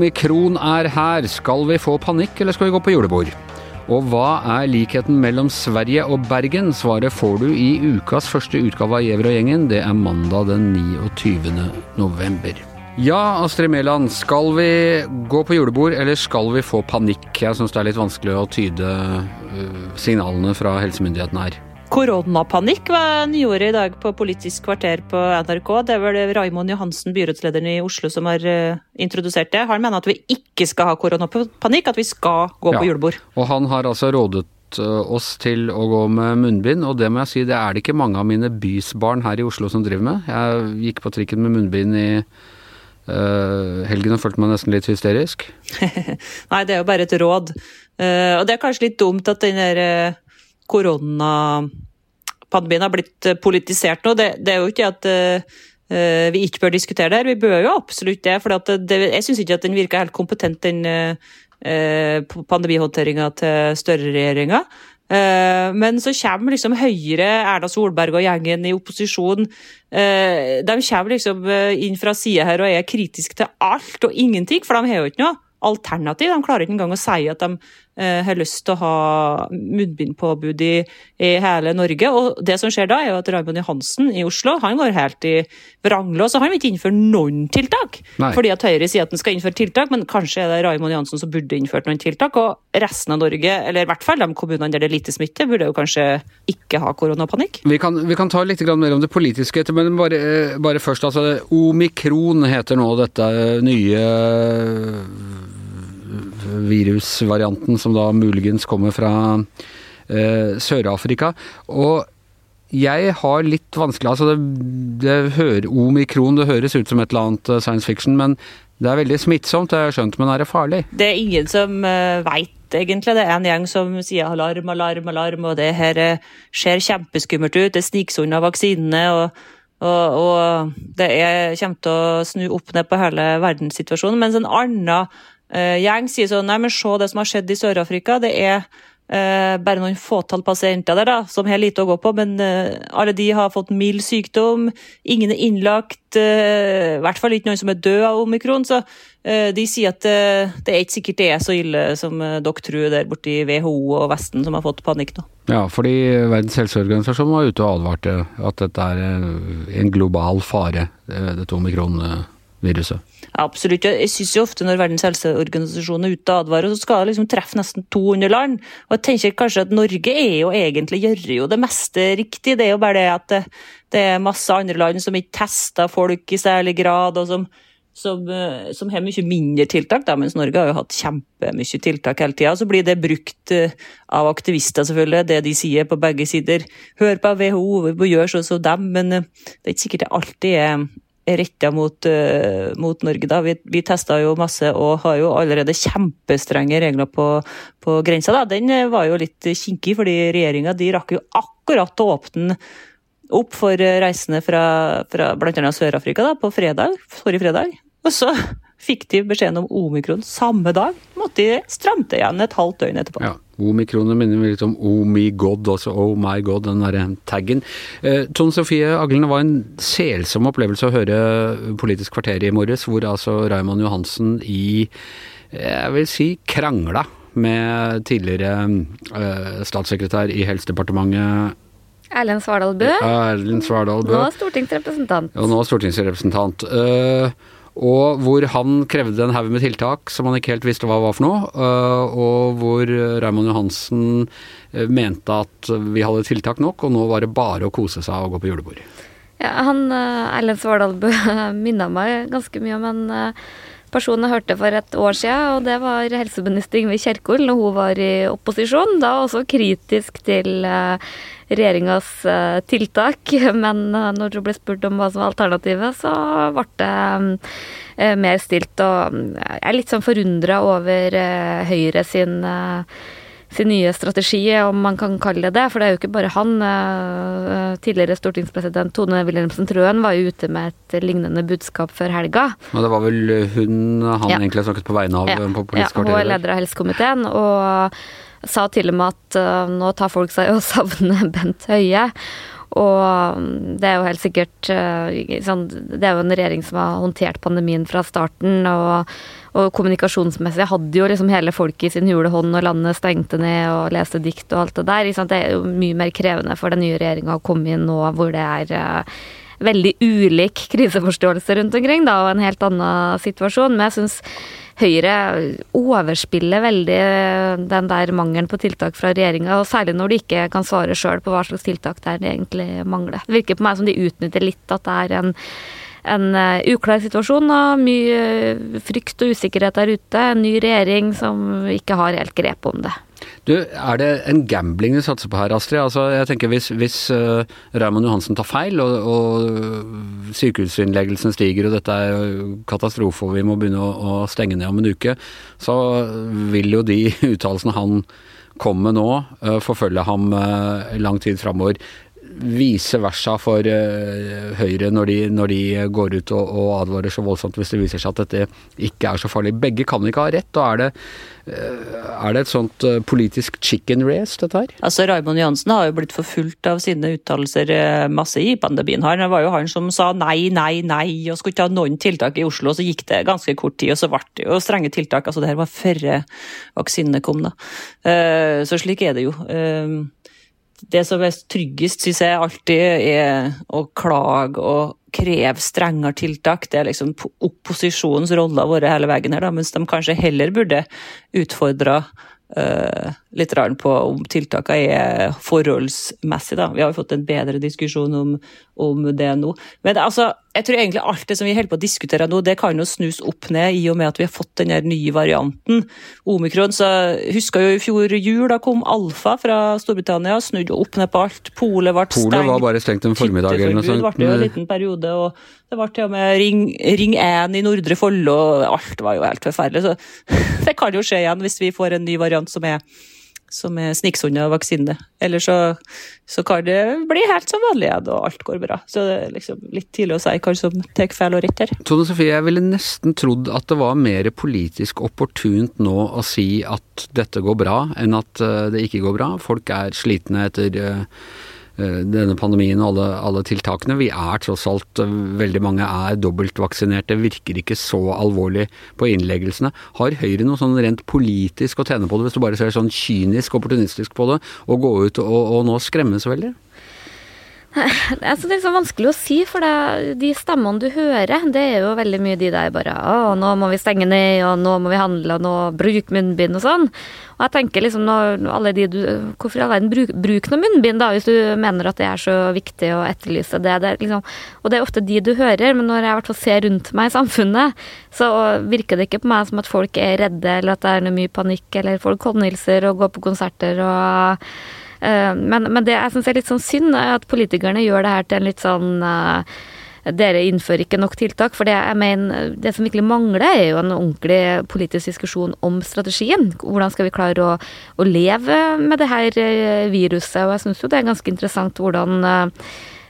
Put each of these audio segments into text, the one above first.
Omikron er her. Skal vi få panikk, eller skal vi gå på julebord? Og hva er likheten mellom Sverige og Bergen? Svaret får du i ukas første utgave av Gjever og gjengen. Det er mandag den 29. november. Ja, Astrid Mæland. Skal vi gå på julebord, eller skal vi få panikk? Jeg syns det er litt vanskelig å tyde øh, signalene fra helsemyndighetene her. Koronapanikk var nyordet i dag på Politisk kvarter på NRK. Det er vel Raimond Johansen, byrådslederen i Oslo, som har uh, introdusert det. Han mener at vi ikke skal ha koronapanikk, at vi skal gå ja. på julebord. Og han har altså rådet uh, oss til å gå med munnbind, og det må jeg si, det er det ikke mange av mine bysbarn her i Oslo som driver med. Jeg gikk på trikken med munnbind i uh, helgen følte meg nesten litt hysterisk. Nei, det er jo bare et råd. og det er kanskje litt dumt at den der koronapandemien har blitt eh, politisert nå. Det, det er jo ikke at uh, vi ikke bør diskutere det her, vi bør jo absolutt det. For jeg syns ikke at den virker helt kompetent, den uh, pandemihåndteringa til Støre-regjeringa. Uh, men så kommer liksom Høyre, Erna Solberg og gjengen i opposisjon. Uh, de kommer liksom inn fra sida her og er kritiske til alt og ingenting, for de har jo ikke noe alternativ. De klarer ikke engang å si at de eh, har lyst til å ha munnbindpåbud i, i, hele Norge. Og det som skjer da, er jo at Raymond Johansen i Oslo han går helt i vranglås. Og han vil ikke innføre noen tiltak. Nei. Fordi at Høyre sier at han skal innføre tiltak, men kanskje er det Raymond Johansen som burde innført noen tiltak. Og resten av Norge, eller i hvert fall de kommunene der det er lite smitte, burde jo kanskje ikke ha koronapanikk. Vi kan, vi kan ta litt mer om det politiske etter, men bare, bare først. altså Omikron heter nå dette nye virusvarianten som da muligens kommer fra eh, Sør-Afrika. Og jeg har litt vanskelig altså det, det hører, Omikron det høres ut som et eller annet eh, science fiction, men det er veldig smittsomt, det har jeg skjønt, men er det farlig? Det er ingen som uh, veit, egentlig. Det er en gjeng som sier alarm, alarm, alarm, og det her uh, ser kjempeskummelt ut. Det sniker unna vaksinene. og og, og, det er, kommer til å snu opp ned på hele verdenssituasjonen. Mens en annen gjeng sier sånn Nei, men se det som har skjedd i Sør-Afrika. Det er uh, bare noen fåtall pasienter der da, som har lite å gå på, men uh, alle de har fått mild sykdom. Ingen er innlagt. I hvert fall ikke noen som er død av omikron. Så de sier at det er ikke sikkert det er så ille som dere tror der borte i WHO og Vesten som har fått panikk nå. Ja, fordi Verdens helseorganisasjon var ute og advarte at dette er en global fare, dette omikron-viruset. Absolutt. Jeg syns jo ofte når Verdens helseorganisasjon er ute og advarer, så skal det liksom treffe nesten 200 land. Og jeg tenker kanskje at Norge er jo egentlig, gjør jo det meste riktig. Det er jo bare det at det, det er masse andre land som ikke tester folk i særlig grad, og som, som, eh, som har mye mindre tiltak, da, mens Norge har jo hatt kjempemye tiltak hele tida. Så blir det brukt eh, av aktivister, selvfølgelig, det de sier på begge sider. Hør på WHO, vi gjør sånn som dem, men eh, det er ikke sikkert det alltid er retta mot, uh, mot, Norge. da. Vi, vi testa jo masse og har jo allerede kjempestrenge regler på, på grensa. da. Den eh, var jo litt kinkig, fordi regjeringa rakk jo akkurat å åpne opp for reisende fra, fra bl.a. Sør-Afrika på fredag, forrige fredag. Og så fikk de beskjeden om omikron samme dag. Måtte de stramme igjen et halvt døgn etterpå. Ja. Omikronet minner litt om oh my god, også oh my god, den derre taggen. Eh, Tone Sofie Aglene var en selsom opplevelse å høre Politisk kvarter i morges, hvor altså Raymond Johansen i, jeg vil si, krangla med tidligere eh, statssekretær i Helsedepartementet Erlend Svardal Bø. Erlend Svardal Bø. Nå stortingsrepresentant. Ja, nå stortingsrepresentant. Uh, og hvor han krevde en haug med tiltak som han ikke helt visste hva var for noe. Øh, og hvor Raymond Johansen øh, mente at vi hadde tiltak nok, og nå var det bare å kose seg og gå på julebord. Ja, han øh, Erlend Svardalbø minna meg ganske mye om en person jeg hørte for et år siden, og det var helseminister Ingvild Kjerkol når hun var i opposisjon. Da også kritisk til regjeringas tiltak, men når hun ble spurt om hva som var alternativet, så ble det Eh, mer stilt. Og jeg er litt sånn forundra over eh, Høyre sin eh, sin nye strategi, om man kan kalle det det. For det er jo ikke bare han. Tidligere stortingspresident Tone Wilhelmsen Trøen var jo ute med et lignende budskap før helga. Og det var vel hun han ja. egentlig snakket på vegne av ja. på Politisk kvarter? Ja, hun er leder av helsekomiteen. og sa til og med at nå tar folk seg og savner Bent Høie. Og mm, det er jo helt sikkert sånn, Det er jo en regjering som har håndtert pandemien fra starten. Og, og kommunikasjonsmessig hadde jo liksom hele folket i sin hule hånd når landet stengte ned og leste dikt og alt det der. Det er jo mye mer krevende for den nye regjeringa å komme inn nå hvor det er veldig ulik kriseforståelse rundt omkring, da, og en helt annen situasjon. Men jeg syns Høyre overspiller veldig den der mangelen på tiltak fra regjeringa, og særlig når de ikke kan svare sjøl på hva slags tiltak det er de egentlig mangler. Det virker på meg som de utnytter litt at det er en, en uh, uklar situasjon og mye frykt og usikkerhet der ute. En ny regjering som ikke har helt grep om det. Du, Er det en gambling du satser på her, Astrid? Altså, jeg tenker Hvis, hvis uh, Raymond Johansen tar feil, og, og sykehusinnleggelsen stiger, og dette er katastrofe, og vi må begynne å, å stenge ned om en uke, så vil jo de uttalelsene han kommer med nå, uh, forfølge ham uh, lang tid framover vice versa for uh, Høyre når de, når de, går ut og, og, advarer så voldsomt hvis det viser seg at dette ikke er så farlig. Begge kan ikke ha rett. og Er det, uh, er det et sånt uh, politisk chicken race, dette her? Altså, Raymond Johansen har jo blitt forfulgt av sine uttalelser masse i pandemien. her. Det var jo han som sa nei, nei, nei og skulle ikke ha noen tiltak i Oslo. og Så gikk det ganske kort tid, og så ble det jo strenge tiltak. altså Det her var før vaksinene kom. da. Så slik er det jo det som er tryggest, syns jeg alltid er å klage og kreve strengere tiltak. Det er liksom opposisjonens rolle har hele veien her, da, mens de kanskje heller burde utfordra uh, litt på om tiltakene er forholdsmessige. Da. Vi har jo fått en bedre diskusjon om, om det nå. Men altså, jeg tror egentlig alt det som vi holder på å diskutere nå, det kan jo snus opp ned i og med at vi har fått den nye varianten. Omikron. så Husker jo i fjor jul, da kom alfa fra Storbritannia, snudde opp ned på alt. Polet ble stengt. Polet var bare stengt en formiddag eller noe sånt. Det ble jo en liten periode, og det ble til og med Ring, ring 1 i Nordre Follo, og alt var jo helt forferdelig. Så det kan jo skje igjen hvis vi får en ny variant som er som er sniksunna vaksine. Eller så, så, kan det bli helt som vanlig igjen, og alt går bra. Så det er liksom litt tidlig å si hva som tar feil og rett her. Tone Sofie, jeg ville nesten trodd at det var mer politisk opportunt nå å si at dette går bra, enn at eh, det ikke går bra. Folk er slitne etter Eh, denne pandemien og alle, alle, tiltakene. Vi er tross alt, eh, veldig mange er dobbeltvaksinerte, virker ikke så alvorlig på innleggelsene. Har Høyre noe sånn rent politisk å tjene på det, hvis du bare ser sånn kynisk opportunistisk på det, og gå ut og, og nå skremme så veldig? synes det er så vanskelig å si, for det, de stemmene du hører, det er jo veldig mye de der bare Å, nå må vi stenge ned, og nå må vi handle, og nå bruk munnbind og sånn. Og jeg tenker liksom når alle de du Hvorfor i all verden bruk, bruk noe munnbind, da, hvis du mener at det er så viktig å etterlyse det? det liksom, og det er ofte de du hører, men når jeg i hvert fall ser rundt meg i samfunnet, så virker det ikke på meg som at folk er redde, eller at det er noe mye panikk, eller folk håndhilser og går på konserter og men, men det jeg syns er litt sånn synd, er at politikerne gjør det her til en litt sånn eh, dere innfører ikke nok tiltak. For det mener, det som virkelig mangler, er jo en ordentlig politisk diskusjon om strategien. Hvordan skal vi klare å, å leve med det her eh, viruset? Og jeg syns jo det er ganske interessant hvordan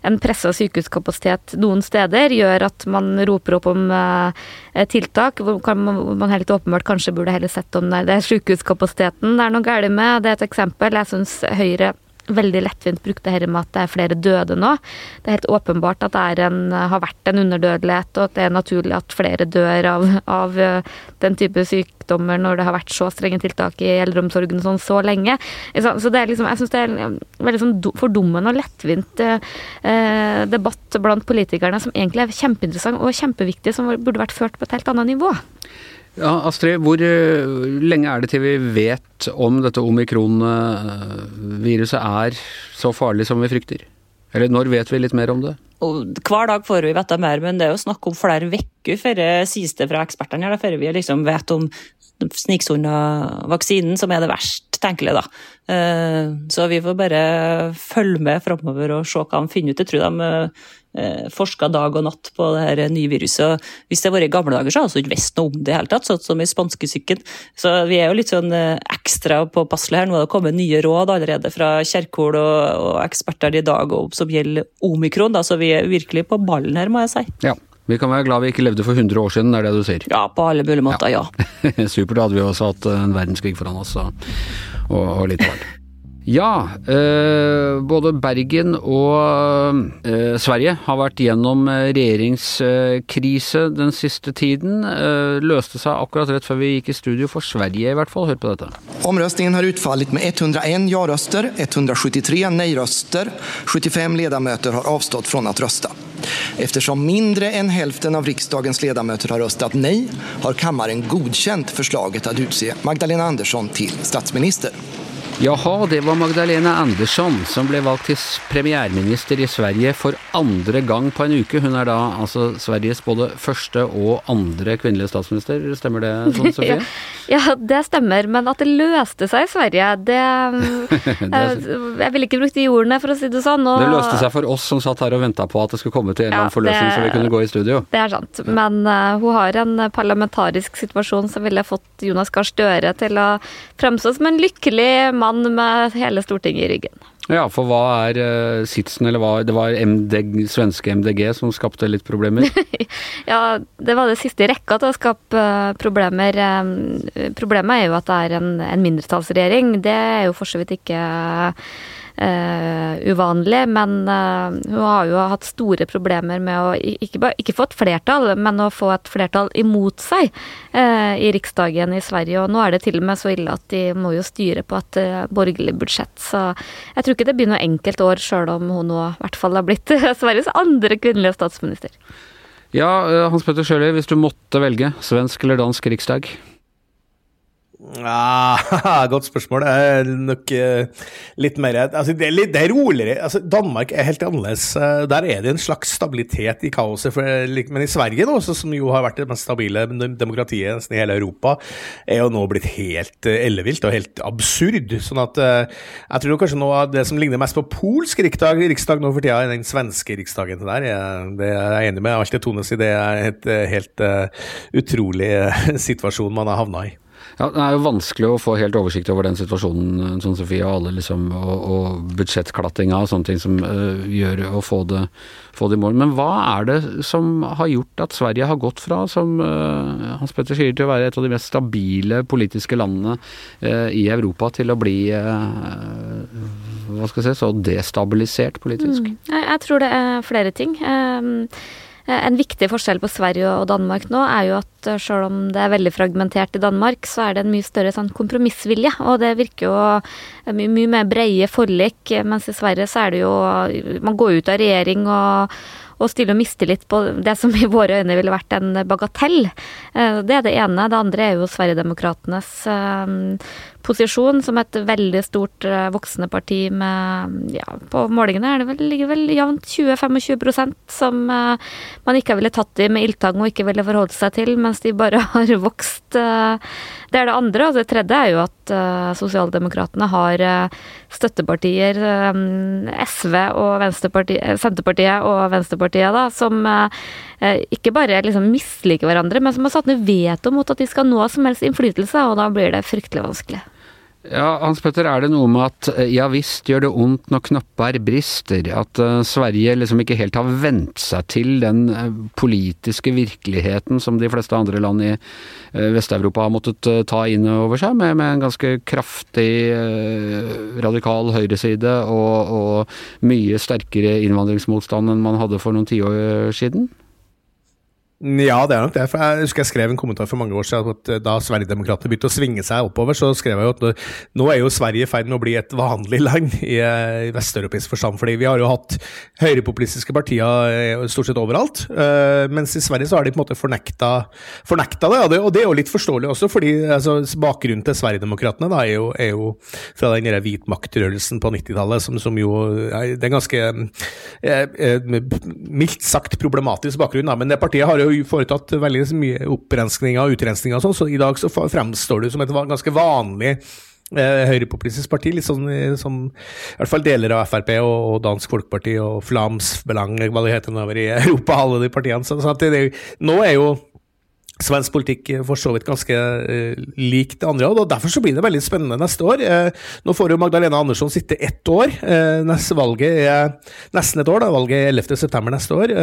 en pressa sykehuskapasitet noen steder gjør at man roper opp om eh, tiltak hvor man helt åpenbart kanskje burde heller sett om det er sykehuskapasiteten det er noe galt med. Det er et eksempel. Jeg syns Høyre veldig lettvint brukt det her med at det er flere døde nå. Det er helt åpenbart at det en, har vært en underdødelighet, og at det er naturlig at flere dør av, av eh, den type sykdommer når det har vært så strenge tiltak i eldreomsorgen sånn så lenge. Så det er liksom, jeg syns det er en veldig sånn fordummende og lettvint eh, debatt blant politikerne som egentlig er kjempeinteressant og kjempeviktig, som burde vært ført på et helt annet nivå. Ja, Astrid, hvor eh, lenge er det til vi vet om dette omikron-viruset er så farlig som vi frykter? Eller når vet vi litt mer om det? hver dag får vi vite mer, men det er jo snakk om flere uker før sies det fra ekspertene her, før vi liksom vet om sniksona-vaksinen, som er det verst tenkelige, da. Eh, så vi får bare følge med framover og se hva de finner ut. Jeg tror de eh, forska dag og natt på det her nye viruset. Hvis det hadde vært i gamle dager, så hadde vi ikke visst noe om det i hele tatt, sånn som i spanskesyken. Så vi er jo litt sånn eh, ekstra påpasselige her. Nå har det kommet nye råd allerede fra Kjerkol og, og eksperter i dag som gjelder omikron, da, så vi er virkelig på ballen her, må jeg si. Ja. Vi kan være glad vi ikke levde for 100 år siden, er det du sier? Ja, på alle mulige måter, ja. ja. Supert, da hadde vi også hatt en verdenskrig foran oss. Og, og litt varmt. Ja, eh, både Bergen og eh, Sverige har vært gjennom eh, regjeringskrise den siste tiden. Eh, løste seg akkurat rett før vi gikk i studio for Sverige, i hvert fall. Hør på dette. Omrøstningen har utfallet med 101 ja-røster, 173 nei-røster. 75 ledamøter har avstått fra å røste. Eftersom mindre enn hälften av riksdagens ledamöter har röstat nej har kammaren godkänt förslaget att utse Magdalena Andersson til statsminister. Jaha, det var Magdalena Andersson som ble valgt til premierminister i Sverige for andre gang på en uke. Hun er da altså Sveriges både første og andre kvinnelige statsminister, stemmer det sånn, Sofie? ja, ja, det stemmer, men at det løste seg i Sverige, det, det Jeg ville ikke brukt de ordene, for å si det sånn. Og, det løste seg for oss som satt her og venta på at det skulle komme til en eller annen forløsning så vi kunne gå i studio. Det er sant, men uh, hun har en parlamentarisk situasjon som ville fått Jonas Gahr Støre til å fremstå som en lykkelig mann mann med hele Stortinget i ryggen. Ja, for hva er uh, sitsen, eller hva Det var MDG, svenske MDG som skapte litt problemer? ja, det var det siste i rekka til å skape uh, problemer. Um, problemet er jo at det er en, en mindretallsregjering. Det er jo for så vidt ikke uh, uvanlig, men uh, hun har jo hatt store problemer med å ikke, bare, ikke få et flertall, men å få et flertall imot seg uh, i Riksdagen i Sverige. Og nå er det til og med så ille at de må jo styre på et borgerlig budsjett. Så jeg tror ikke det blir noe enkelt år, sjøl om hun nå i hvert fall har blitt Sveriges andre kvinnelige statsminister. Ja, Hans Petter Sjøli, hvis du måtte velge svensk eller dansk riksdag? Ah, godt spørsmål. Det er nok uh, litt mer altså, det, er litt, det er roligere. Altså, Danmark er helt annerledes. Uh, der er det en slags stabilitet i kaoset. For, men i Sverige, nå, som jo har vært det mest stabile demokratiet nesten i hele Europa, er jo nå blitt helt uh, ellevilt og helt absurd. Sånn at jeg tror kanskje noe av det som ligner mest på polsk riksdag, riksdag nå for tida, er den svenske riksdagen der. Jeg, det er jeg enig med alt det Tone sier. Det er et helt utrolig situasjon man har havna i. Ja, Det er jo vanskelig å få helt oversikt over den situasjonen, sånn Sofie, og alle liksom, og, og budsjettklattinga og sånne ting som uh, gjør å få det, få det, i mål. Men hva er det som har gjort at Sverige har gått fra, som uh, Hans Petter sier, til å være et av de mest stabile politiske landene uh, i Europa, til å bli hva skal jeg si, så destabilisert politisk? Mm. Jeg, tror det er flere ting. Um, Eh, en viktig forskjell på Sverige og Danmark nå er jo at eh, selv om det er veldig fragmentert i Danmark, så er det en mye større sånn kompromissvilje. Og det virker jo eh, mye, mye mer breie forlik, mens i Sverige så er det jo Man går ut av regjering og og stille mistillit på det som i våre øyne ville vært en bagatell. Det er det ene. Det andre er jo Sverigedemokraternes posisjon som et veldig stort eh, voksende parti med ja, På målingene er det vel, ligger vel jevnt 20-25 som man ikke ville tatt i med ildtang og ikke ville forholdt seg til, mens de bare har vokst. Det er det andre. Og det tredje er jo at sosialdemokratene har støttepartier, SV og Senterpartiet og Venstrepartiet, da, som ikke bare liksom misliker hverandre, men som har satt ned veto mot at de skal nå som helst innflytelse, og da blir det fryktelig vanskelig. Ja, Hans Petter, er det noe med at eh, ja visst gjør det ondt når knapper brister, at uh, Sverige liksom ikke helt har vent seg til den uh, politiske virkeligheten som de fleste andre land i uh, Vest-Europa har måttet ta inn over seg, med, med en ganske kraftig radikal høyreside og, og mye sterkere innvandringsmotstand enn man hadde for noen tiår siden? Ja, det er nok det. For jeg husker jeg skrev en kommentar for mange år siden at eh, da Sverigedemokraterna begynte å svinge seg oppover, så skrev jeg jo at nå er jo Sverige i ferd med å bli et vanlig land i, eh, i vesteuropeisk forstand. fordi vi har jo hatt høyrepopulistiske partier eh, stort sett overalt. Mens i Sverige så har de på en måte fornekta, fornekta det, og det, og det, er jo litt forståelig også, fordi altså, bakgrunnen til Sverigedemokraterna er, er jo fra den hvit makt-rørelsen på 90-tallet, som, som, jo Det er ganske eh, mildt sagt problematisk bakgrunn, da, men det partiet har jo jo foretatt veldig mye opprenskninger og utrensninger og sånn, så i dag så fremstår det som et ganske vanlig eh, høyrepopulistisk parti, litt sånn som i hvert fall deler av Frp og, og Dansk Folkeparti og Flams Belang, hva det heter over i Europa, alle de partiene. Så, så det, nå er jo Svensk politikk for så vidt ganske uh, lik det andre, og derfor så blir det veldig spennende neste år. Uh, nå får jo Magdalena Andersson sitte ett år. Uh, neste valget er nesten et år, da. Valget er 11.9. neste år.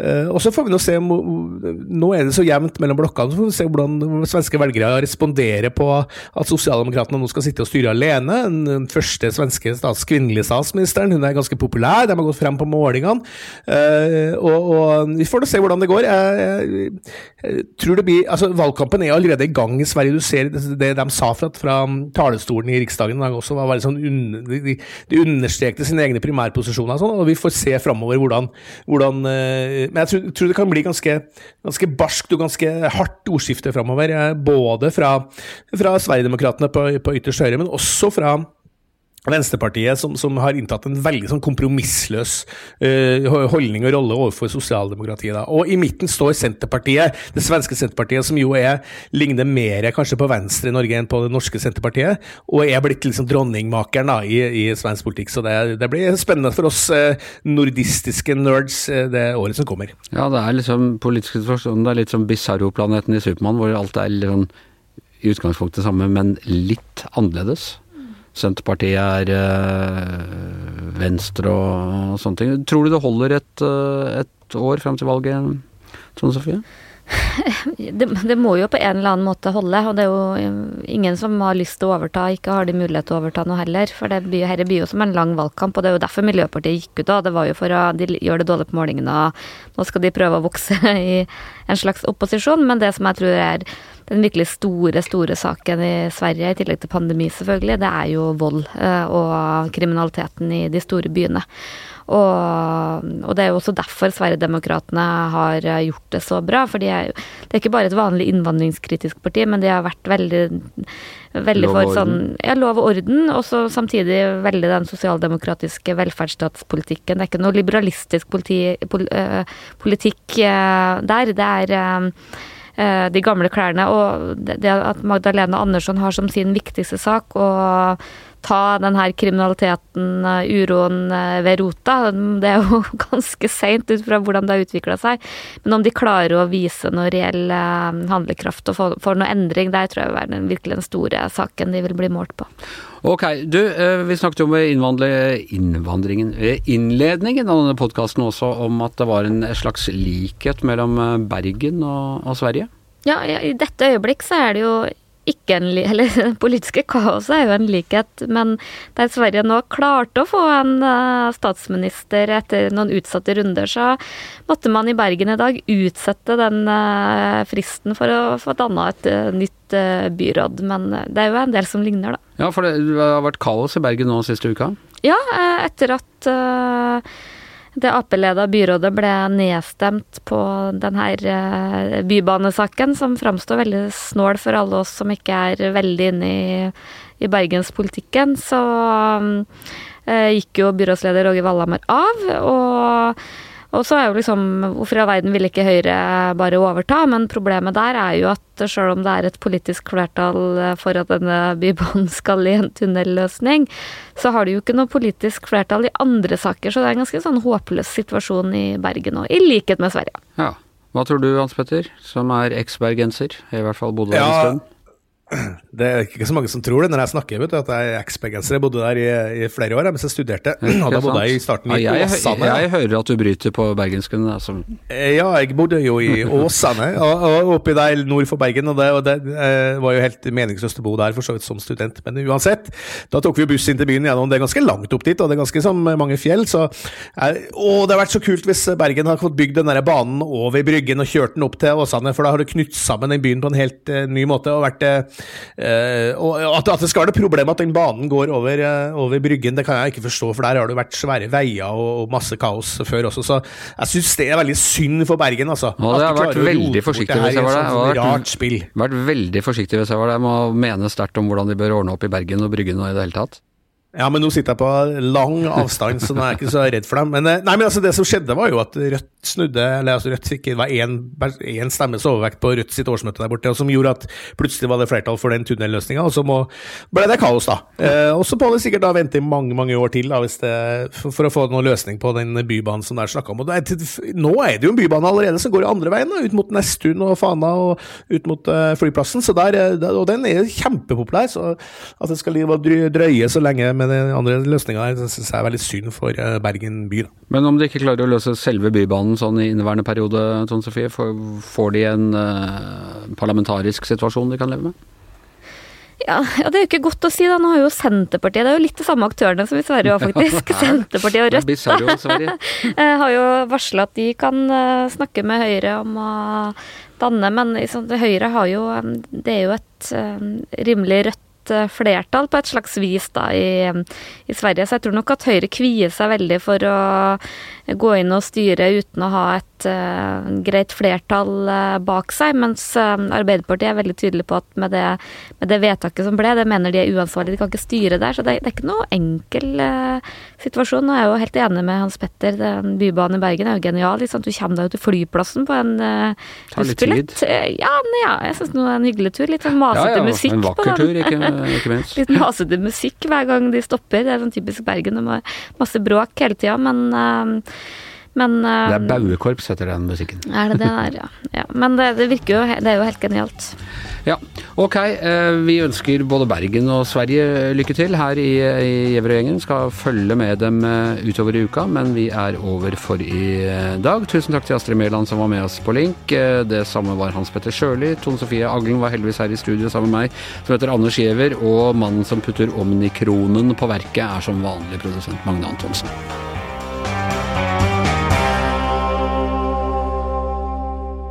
Uh, og så får vi nå se Nå er det så jevnt mellom blokkene, så får vi se hvordan svenske velgere responderer på at sosialdemokratene nå skal sitte og styre alene. Den første svenske stats, kvinnelige statsministeren hun er ganske populær, de har gått frem på målingene. Uh, og, og, vi får da se hvordan det går. Jeg, jeg, tror det blir, altså Valgkampen er allerede i gang i Sverige. Du ser det, de sa fra, fra talerstolen i Riksdagen også var sånn un, de, de, understrekte sine egne primærposisjoner, og, sånn, og vi får se framover hvordan, hvordan uh, Men jeg tror, tror, det kan bli ganske, ganske barskt og ganske hardt ordskifte framover. Både fra, fra Sverigedemokraterna på, på ytterst høyre, men også fra Venstrepartiet, som, som, har inntatt en veldig sånn kompromissløs uh, holdning og rolle overfor sosialdemokratiet. Da. Og i midten står Senterpartiet, det svenske Senterpartiet, som jo er, ligner mer kanskje på Venstre i Norge enn på det norske Senterpartiet, og er blitt liksom dronningmakeren da, i, i svensk politikk. Så det, det, blir spennende for oss uh, nordistiske nerds uh, det året som kommer. Ja, det er liksom politisk situasjon, det er litt som Bizarro-planeten i Supermann, hvor alt er liksom i utgangspunktet samme, men litt annerledes. Senterpartiet er øh, venstre og, sånne ting. Tror du det holder et, øh, et år frem til valget, Trond Sofie? Det, det, må jo på en eller annen måte holde, og det er jo eh, ingen som har lyst til å overta, ikke har de mulighet til å overta noe heller. For det blir, blir jo som en lang valgkamp, og det er jo derfor Miljøpartiet gikk ut da. Det var jo for å de gjør det dårlig på målingene, nå skal de prøve å vokse i en slags opposisjon. Men det som jeg tror er den virkelig store, store saken i Sverige, i tillegg til pandemi selvfølgelig, det er jo vold eh, og kriminaliteten i de store byene. Og, og, det er jo også derfor Sverigedemokraterna har eh, gjort det så bra. For de er, det er ikke bare et vanlig innvandringskritisk parti, men de har vært veldig, veldig for sånn ja, lov og orden, og så samtidig veldig den sosialdemokratiske velferdsstatspolitikken. Det er ikke noe liberalistisk politi, pol, uh, politikk der. Det er Eh, de gamle klærne. Og det at Magdalena Andersson har som sin viktigste sak å ta den her kriminaliteten, eh, uroen eh, ved rota. Det er jo ganske seint ut fra hvordan det har utvikla seg. Men om de klarer å vise noe reell handlekraft og får noe endring, der tror jeg vil være virkelig den store saken de vil bli målt på. Ok, du, vi snakket jo om innvandringen innledningen av denne podkasten også om at det var en slags likhet mellom Bergen og, og Sverige? Ja, i dette øyeblikk så er det jo ikke en Eller det politiske kaoset er jo en likhet, men der Sverige nå klarte å få en uh, statsminister etter noen utsatte runder, så måtte man i Bergen i dag utsette den uh, fristen for å få danna et uh, nytt byråd. Men det er jo en del som ligner, da. Ja, for det har vært kaos i Bergen nå siste uka? Ja, etter at det Ap-leda byrådet ble nedstemt på denne eh, bybanesaken, som framstår veldig snål for alle oss som ikke er veldig inne i, i bergenspolitikken, så uh, gikk jo byrådsleder Roger Wallhammer av. og og så er jo liksom Hvorfor i all verden vil ikke Høyre bare overta? Men problemet der er jo at selv om det er et politisk flertall for at denne bybanen skal i en tunnelløsning, så har de jo ikke noe politisk flertall i andre saker. Så det er en ganske sånn håpløs situasjon i Bergen òg, i likhet med Sverige. Ja. Hva tror du, Hans Petter, som er eks-bergenser? I hvert fall bodde der en stund. Det er ikke så mange som tror det når jeg snakker, vet du, at jeg er eksbergenser. Jeg bodde der i, i, flere år mens jeg studerte. Og da bodde jeg i starten i ja, jeg, Åsane. Jeg, jeg, hører at du bryter på bergensken. Altså. Ja, jeg bodde jo i Åsane, og, og oppi der nord for Bergen. Og det, og det eh, var jo helt meningsløst å bo der for så vidt som student. Men uansett, da tok vi buss inn til byen gjennom. Det er ganske langt opp dit, og det er ganske som mange fjell. Så, jeg, og det har vært så kult hvis Bergen har fått bygd den der banen over Bryggen og kjørt den opp til Åsane, for da har du knytt sammen den byen på en helt eh, ny måte. og vært Uh, og at, at, det skal være det problem at den banen går over, uh, over, Bryggen, det kan jeg ikke forstå, for der har det vært svære veier og, og masse kaos før også. Så jeg syns det er veldig synd for Bergen, altså. Ja, det har vært veldig forsiktig hvis jeg var der. Sånn har vært, Vært veldig forsiktig hvis jeg var der med å mene sterkt om hvordan de bør ordne opp i Bergen og Bryggen og i det hele tatt. Ja, men nå sitter jeg på lang avstand, så nå er jeg ikke så redd for dem. Men, eh, nei, men altså, det som skjedde, var jo at Rødt snudde, eller altså Rødt fikk det var én stemmes overvekt på Rødt sitt årsmøte der borte, og som gjorde at plutselig var det flertall for den tunnelløsninga, og så må, ble det kaos, da. Eh, og så må det sikkert da vente i mange, mange år til da, det, for, for, å få noen løsning på den bybanen som der snakka om. Og det, nå er det jo en bybane allerede som går andre veien, da, ut mot Nesttun og Fana og ut mot uh, flyplassen, der, eh, og den er kjempepopulær. Så at det skal drøye så lenge med den andre løsninga der, syns jeg er veldig synd for eh, Bergen by. Da. Men om de ikke klarer å løse selve bybanen sånn i inneværende periode, Tone Sofie? Får, de en uh, parlamentarisk situasjon de kan leve med? Ja, ja, det er jo ikke godt å si, da. Nå har jo Senterpartiet Det er jo litt de samme aktørene som i Sverige òg, faktisk. Senterpartiet og Rødt eh, har jo varsla at de kan eh, snakke med Høyre om å danne, men liksom, Høyre har jo Det er jo et rimelig rødt Eh, flertall på et slags vis da i, i, Sverige. Så jeg tror nok at Høyre kvier seg veldig for å gå inn og styre uten å ha et uh, greit flertall uh, bak seg, mens uh, Arbeiderpartiet er veldig tydelig på at med det, med det, vedtaket som ble, det mener de er uansvarlig, de kan ikke styre der. Så det, det er ikke noe enkel situasjon. Og jeg er jo helt enig med Hans Petter, den bybanen i Bergen er jo genial. Liksom. Du kommer deg jo til flyplassen på en uh, bussbillett. Ja, ja, jeg syns det er en hyggelig tur. Litt sånn masete ja, ja, musikk en vakker på den. Tur, ikke ikke minst. Litt masete musikk hver gang de stopper. Det er sånn typisk Bergen. Det er masse bråk hele tida, men uh, men Det er Bauekorps heter den musikken. Er det det der, ja. ja. Men det, det, virker jo Det er jo helt genialt. Ja. Ok, uh, vi ønsker både Bergen og Sverige lykke til her i, i Gjevrøy-gjengen. Skal følge med dem utover i uka, men vi er over for i dag. Tusen takk til Astrid Mæland som var med oss på link. Det samme var Hans Petter Sjøli. Tone Sofie Aglen var heldigvis her i studio sammen med meg, som heter Anders Giæver. Og mannen som putter omnikronen på verket, er som vanlig produsent Magne Antonsen.